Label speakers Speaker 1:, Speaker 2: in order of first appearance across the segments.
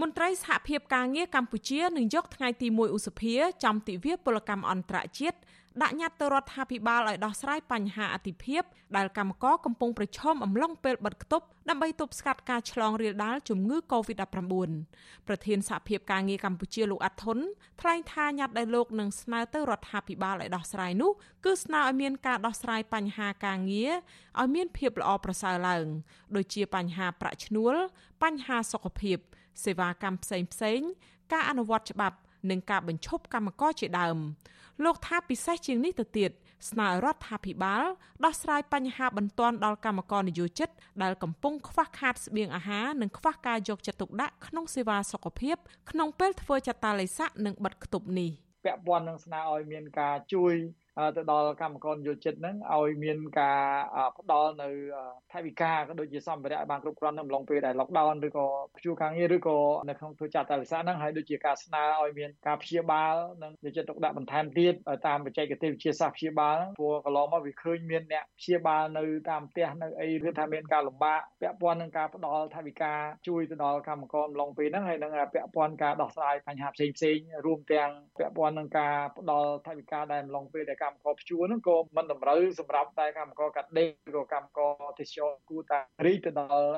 Speaker 1: មន្ត្រីសហភាពការងារកម្ពុជានឹងយកថ្ងៃទី1ឧសភាចំទិវាពលកម្មអន្តរជាតិដាក់ញត្តិទៅរដ្ឋាភិបាលឲ្យដោះស្រាយបញ្ហាអតិភិបដែលកម្មករកំពុងប្រឈមអំឡុងពេលបិទគប់ដើម្បីទប់ស្កាត់ការឆ្លងរាលដាលជំងឺ Covid-19 ប្រធានសហភាពការងារកម្ពុជាលោកអាត់ធុនថ្លែងថាញត្តិដែលលោកនឹងស្នើទៅរដ្ឋាភិបាលឲ្យដោះស្រាយនោះគឺស្នើឲ្យមានការដោះស្រាយបញ្ហាការងារឲ្យមានភាពល្អប្រសើរឡើងដូចជាបញ្ហាប្រាក់ឈ្នួលបញ្ហាសុខភាពសេវាកម្មផ្សេងផ្សេងការអនុវត្តច្បាប់ និងការបញ្ឈប់កម្មករជាដើមលោកថាពិសេសជាងនេះទៅទៀតស្នើរដ្ឋាភិបាលដោះស្រាយបញ្ហាបន្ទាន់ដល់កម្មករនិយោជិតដែលកំពុងខ្វះខាតស្បៀងអាហារនិងខ្វះការយកចិត្តទុកដាក់ក្នុងសេវាសុខភាពក្នុងពេលធ្វើចតាឡេស័កនិងបិទគប់នេះ
Speaker 2: ពាក់ព័ន្ធនឹងស្នើឲ្យមានការជួយ ទៅដល់កម្មករនិយោជិតហ្នឹងឲ្យមានការផ្ដល់នៅថវិកាក៏ដូចជាសម្ភារៈបានគ្រប់គ្រាន់នៅអំឡុងពេលដែល lockdown ឬក៏ព្យួរការងារឬក៏នៅក្នុងធ្វើចាត់តាវិសាហ្នឹងហើយដូចជាការស្នើឲ្យមានការព្យាបាលនិងនិយោជិតទុកដាក់បន្ថែមទៀតតាមបច្ចេកទេសវិទ្យាសាស្ត្រព្យាបាលហ្នឹងព្រោះកន្លងមកវាឃើញមានអ្នកព្យាបាលនៅតាមផ្ទះនៅអីឬថាមានការលំបាកពាក់ព័ន្ធនឹងការផ្ដល់ថវិកាជួយទៅដល់កម្មករអំឡុងពេលហ្នឹងហើយនឹងពាក់ព័ន្ធការដោះស្រាយបញ្ហាផ្សេងផ្សេងរួមទាំងពាក់ព័ន្ធនឹងការផ្ដល់ថវិកាដែលអំឡុងពេលដែលកម្មករព្យួរហ្នឹងក៏មិនតម្រូវសម្រាប់តែកម្មករកាត់ដេរឬក៏កម្មករទេសចរគួរតែរីកទៅដល់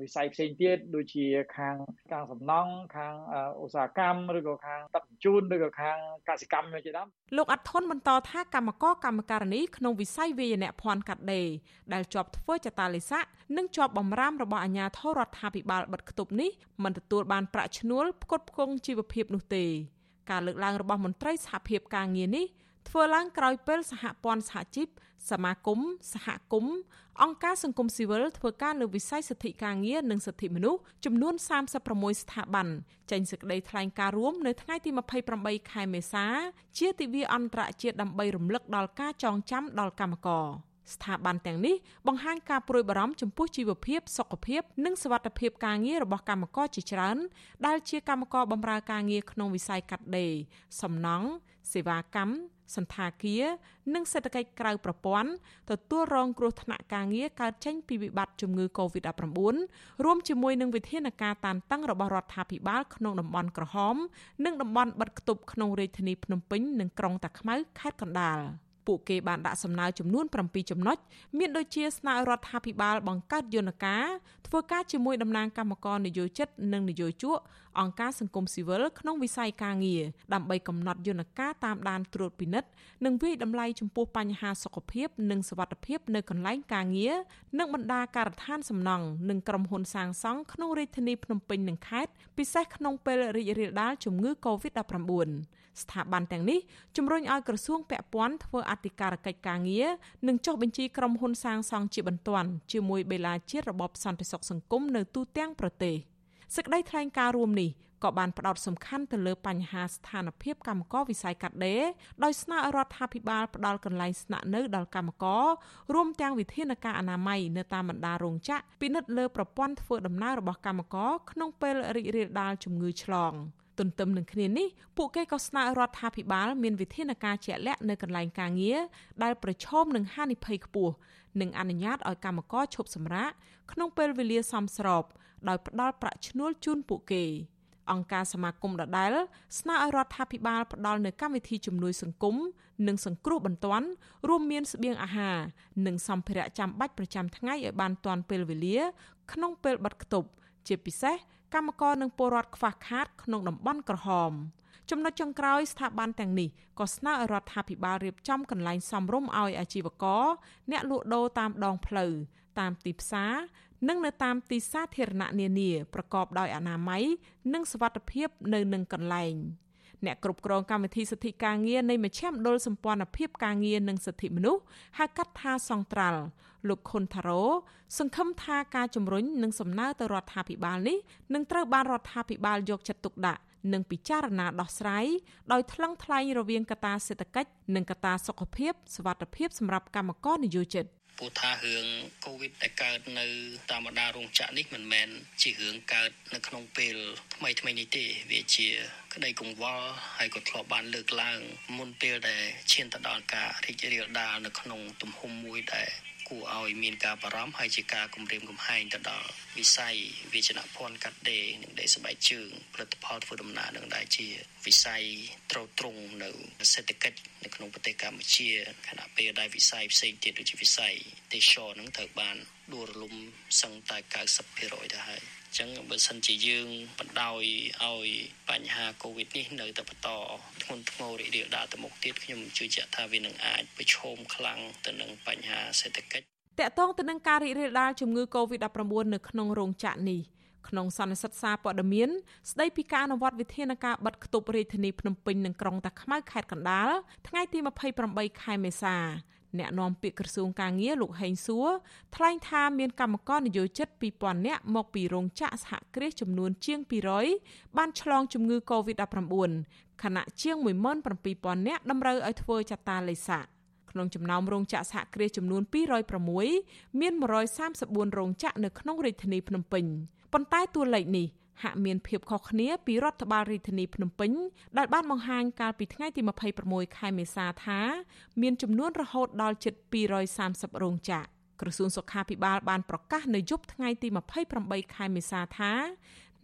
Speaker 2: វិស័យផ្សេងទៀតដូចជាខាងខាងសំណង់ខាងឧស្សាហកម្មឬក៏ខាងទឹកជញ្ជូនឬក៏ខាងកសិកម្មជាដើម
Speaker 1: លោកអត់ធន់បន្តថាកម្មករកម្មការនីក្នុងវិស័យវាយនភ័ណ្ឌកាត់ដេរដែលជាប់ធ្វើចតាលិស័កនិងជាប់បំរាមរបស់អាជ្ញាធររដ្ឋាភិបាលបិទគប់នេះមិនទទួលបានប្រាក់ឈ្នួលផ្គត់ផ្គង់ជីវភាពនោះទេការលើកឡើងរបស់មន្ត្រីសហភាពការងារនេះ ធ្វើឡើងក្រោយពេលសហព័ន្ធសហជីពសមាគមសហគមន៍អង្គការសង្គមស៊ីវិលធ្វើការលើវិស័យសិទ្ធិការងារនិងសិទ្ធិមនុស្សចំនួន36ស្ថាប័នចេញសេចក្តីថ្លែងការណ៍រួមនៅថ្ងៃទី28ខែមេសា ជាទិវាអន្តរជាតិដើម្បីរំលឹកដល់ការចងចាំដល់កម្មករ ស្ថាប័នទាំងនេះបង្ហាញការព្រួយបារម្ភចំពោះជីវភាពសុខភាព និងសុវត្ថិភាពការងាររបស់កម្មករជាច្រើនដែលជាកម្មករបម្រើការងារក្នុងវិស័យកាត់ដេរសំណង់សេវាកម្មសន្តាគារនិងសេដ្ឋកិច្ចក្រៅប្រព័ន្ធទទួលរងគ្រោះថ្នាក់ការងារកើតចេញពីវិបត្តិជំងឺ Covid-19 រួមជាមួយនឹងវិធានការតានតឹងរបស់រដ្ឋាភិបាលក្នុងតំបន់ក្រហម និងតំបន់បិទគប់ក្នុងរាជធានីភ្នំពេញនិងក្រុងតាខ្មៅខេត្តកណ្ដាល។ ពួកគេបានដាក់សំណើចំនួន7ចំណុចមានដូចជាស្នើរដ្ឋាភិបាលបង្កើតយន្តការធ្វើការជាមួយតំណាងគណៈកម្មការនយោជិតនិងនយោជកអង្គការសង្គមស៊ីវិលក្នុងវិស័យការងារដើម្បីកំណត់យន្តការតាមដានត្រួតពិនិត្យនិងវិយតម្លៃចំពោះបញ្ហាសុខភាព និងសុវត្ថិភាពនៅកន្លែងការងារនិងបណ្ដាការដ្ឋានសំណង់និងក្រុមហ៊ុនសាងសង់ក្នុងរាជធានីភ្នំពេញនិងខេត្តពិសេសក្នុងពេលរីករាលដាលជំងឺ Covid-19 ស្ថាប័នទាំងនេះជំរុញឲ្យក្រសួងពាក់ព័ន្ធធ្វើអធិការកិច្ចការងារនិងចុះបញ្ជីក្រុមហ៊ុនសាងសង់ជាបន្ទាន់ជាមួយបេឡាជាតិរបបសន្តិសុខសង្គមនៅទូទាំងប្រទេសសេចក្តីថ្លែងការណ៍រួមនេះក៏បានផ្ដោតសំខាន់ទៅលើបញ្ហាស្ថានភាពកម្មករវិស័យកាត់ដេរដោយស្នើឲ្យរដ្ឋាភិបាលផ្ដល់កន្លែងស្នាក់នៅដល់កម្មកររួមទាំងវិធានការអនាម័យនៅតាមបណ្ដារោងចក្រពិនិត្យលើប្រព័ន្ធធ្វើដំណើររបស់កម្មករក្នុងពេលរីករាលដាលជំងឺឆ្លង។ ទន្ទឹមនឹងគ្នានេះពួកគេក៏ស្នើរដ្ឋាភិបាលមានវិធានការជាក់លាក់នៅកន្លែងការងារដែលប្រឈមនឹងហានិភ័យខ្ពស់និងអនុញ្ញាតឲ្យកម្មករឈប់សម្រាកក្នុងពេលវេលាសមស្របដោយផ្ដល់ប្រាក់ឈ្នួលជូនពួកគេអង្គការសមាគមដដែលស្នើឲ្យរដ្ឋាភិបាលផ្ដល់នូវកម្មវិធីជំនួយសង្គមនិងសង្គ្រោះបន្ទាន់រួមមានស្បៀងអាហារនិងសម្ភារៈចាំបាច់ប្រចាំថ្ងៃឲ្យបានទាន់ពេលវេលា ក្នុងពេលបិទគប់ជាពិសេស កម្មករនិងពលរដ្ឋខ្វះខាតក្នុងតំបន់ក្រហមចំណុចចុងក្រោយស្ថាប័នទាំងនេះក៏ស្នើឲ្យរដ្ឋាភិបាលរៀបចំកន្លែងសមរម្យឲ្យអាជីវករអ្នកលក់ដូរតាមដងផ្លូវតាមទីផ្សារនិងនៅតាមទីសាធារណៈនានាប្រកបដោយអនាម័យនិងសុវត្ថិភាពនៅនឹងកន្លែង។ អ្នកគ្រប់គ្រងកម្មវិធីសិទ្ធិការងារនៃមជ្ឈមណ្ឌលសម្ព័ន្ធភាពការងារនិងសិទ្ធិមនុស្សហៅកាត់ថាសង្ត្រាល់លោកខុនថារ៉ូសង្ឃឹមថាការជំរុញនិងសំណើទៅរដ្ឋាភិបាលនេះនឹងត្រូវបានរដ្ឋាភិបាលយកចិត្តទុកដាក់និងពិចារណាដោះស្រាយដោយថ្លឹងថ្លែងរវាងកត្តាសេដ្ឋកិច្ចនិងកត្តាសុខភាពសវត្ថភាពសម្រាប់កម្មករនិយោជិត។
Speaker 3: ព្រោះថារឿងកូវីដដែលកើតនៅតាមបណ្ដារោងចក្រនេះមិនមែនជារឿងកើតនៅក្នុងពេលថ្មីថ្មីនេះទេវាជា ក្តីកង្វល់ហើយក៏ធ្លាប់បានលើកឡើង មុនពេលដែលឈានទៅដល់ការរីករាលដាលនៅក្នុងទំហំមួយដែលគួ រឲ្យមានការបារម្ភហើយជាការគម្រាមកំហែងទៅដល់វិស័យវិជ្ជាភ័ណ្ឌកាត់ដេរនិងដេរស្បែកជើងផលិតផលធ្វើដំណើរនឹងដែលជាវិស័យត្រួតត្រងនៅសេដ្ឋកិច្ចនៅក្នុងប្រទេសកម្ពុជាខណៈពេលដែលវិស័យផ្សេងទៀតដូចជាវិស័យទេសចរនឹងត្រូវបានដួលរលំសឹងតែ90%ទៅហើយ ចឹងបើសិនជាយើងបណ្ដោយឲ្យបញ្ហាកូវីដនេះនៅតែបន្តធ្ងន់ធ្ងររីករាលដាលទៅមុខទៀតខ្ញុំជឿជាក់ថាវានឹងអាចប្រឈមខ្លាំងទៅនឹងបញ្ហាសេដ្ឋកិច្ច
Speaker 1: តកតងទៅនឹងការរីករាលដាលជំងឺ Covid-19 នៅក្នុងរោងចក្រនេះក្នុងសន្និសីទសារព័ត៌មានស្ដីពីការអនុវត្តវិធានការបិទគប់រាជធានីភ្នំពេញនិងក្រុងតាខ្មៅខេត្តកណ្ដាលថ្ងៃទី28ខែមេសា អ្នកនាំពាក្យក្រសួងការងារលោកហេងសួរថ្លែងថាមានកម្មករនិយោជិត2000នាក់មកពីរោងចក្រសហគ្រាសចំនួនជាង200បានឆ្លងជំងឺ Covid-19 ខណៈជាង17000នាក់តម្រូវឲ្យធ្វើចតាឡេសាក្នុងចំណោមរោងចក្រសហគ្រាសចំនួន206មាន134រោងចក្រនៅក្នុងរាជធានីភ្នំពេញប៉ុន្តែតួលេខនេះ ហាក់មានភាពខុសគ្នាពីរដ្ឋបាលរាជធានីភ្នំពេញដែលបានបង្ហាញកាលពីថ្ងៃទី26ខែមេសាថា មានចំនួនរហូតដល់ជិត230រោងចក្រក្រសួងសុខាភិបាលបានប្រកាសនៅយប់ថ្ងៃទី28ខែមេសាថា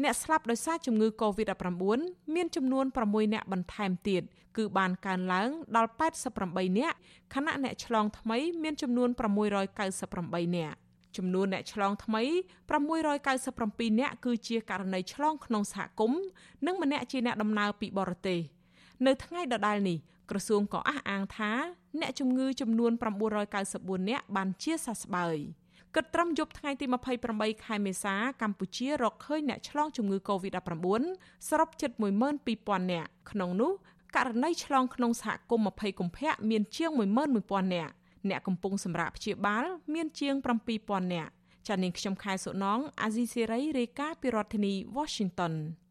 Speaker 1: អ្នកស្លាប់ដោយសារជំងឺ Covid-19 មានចំនួន6អ្នកបន្ថែមទៀតគឺបានកើនឡើងដល់88អ្នកខណៈអ្នកឆ្លងថ្មីមានចំនួន698អ្នក ចំនួនអ្នកឆ្លងថ្មី697អ្នកគឺជាករណីឆ្លងក្នុងសហគមន៍និងម្នាក់ជាអ្នកដំណើរពីបរទេសនៅថ្ងៃដដែលនេះក្រសួងក៏អះអាងថាអ្នកជំងឺចំនួន994នាក់បានជាសះស្បើយគិតត្រឹមយប់ថ្ងៃទី28ខែមេសាកម្ពុជារកឃើញអ្នកឆ្លងជំងឺ Covid-19 សរុបជិត12000នាក់ក្នុងនោះករណីឆ្លងក្នុងសហគមន៍20កុម្ភៈមានជាង11000នាក់ អ្នកកំពុងសម្រាប់ព្យាបាល មានជាង7000នាក់ចានាងខ្ញុំខែសុណងអាស៊ីសេរីរាយការណ៍ពីរដ្ឋធានី Washington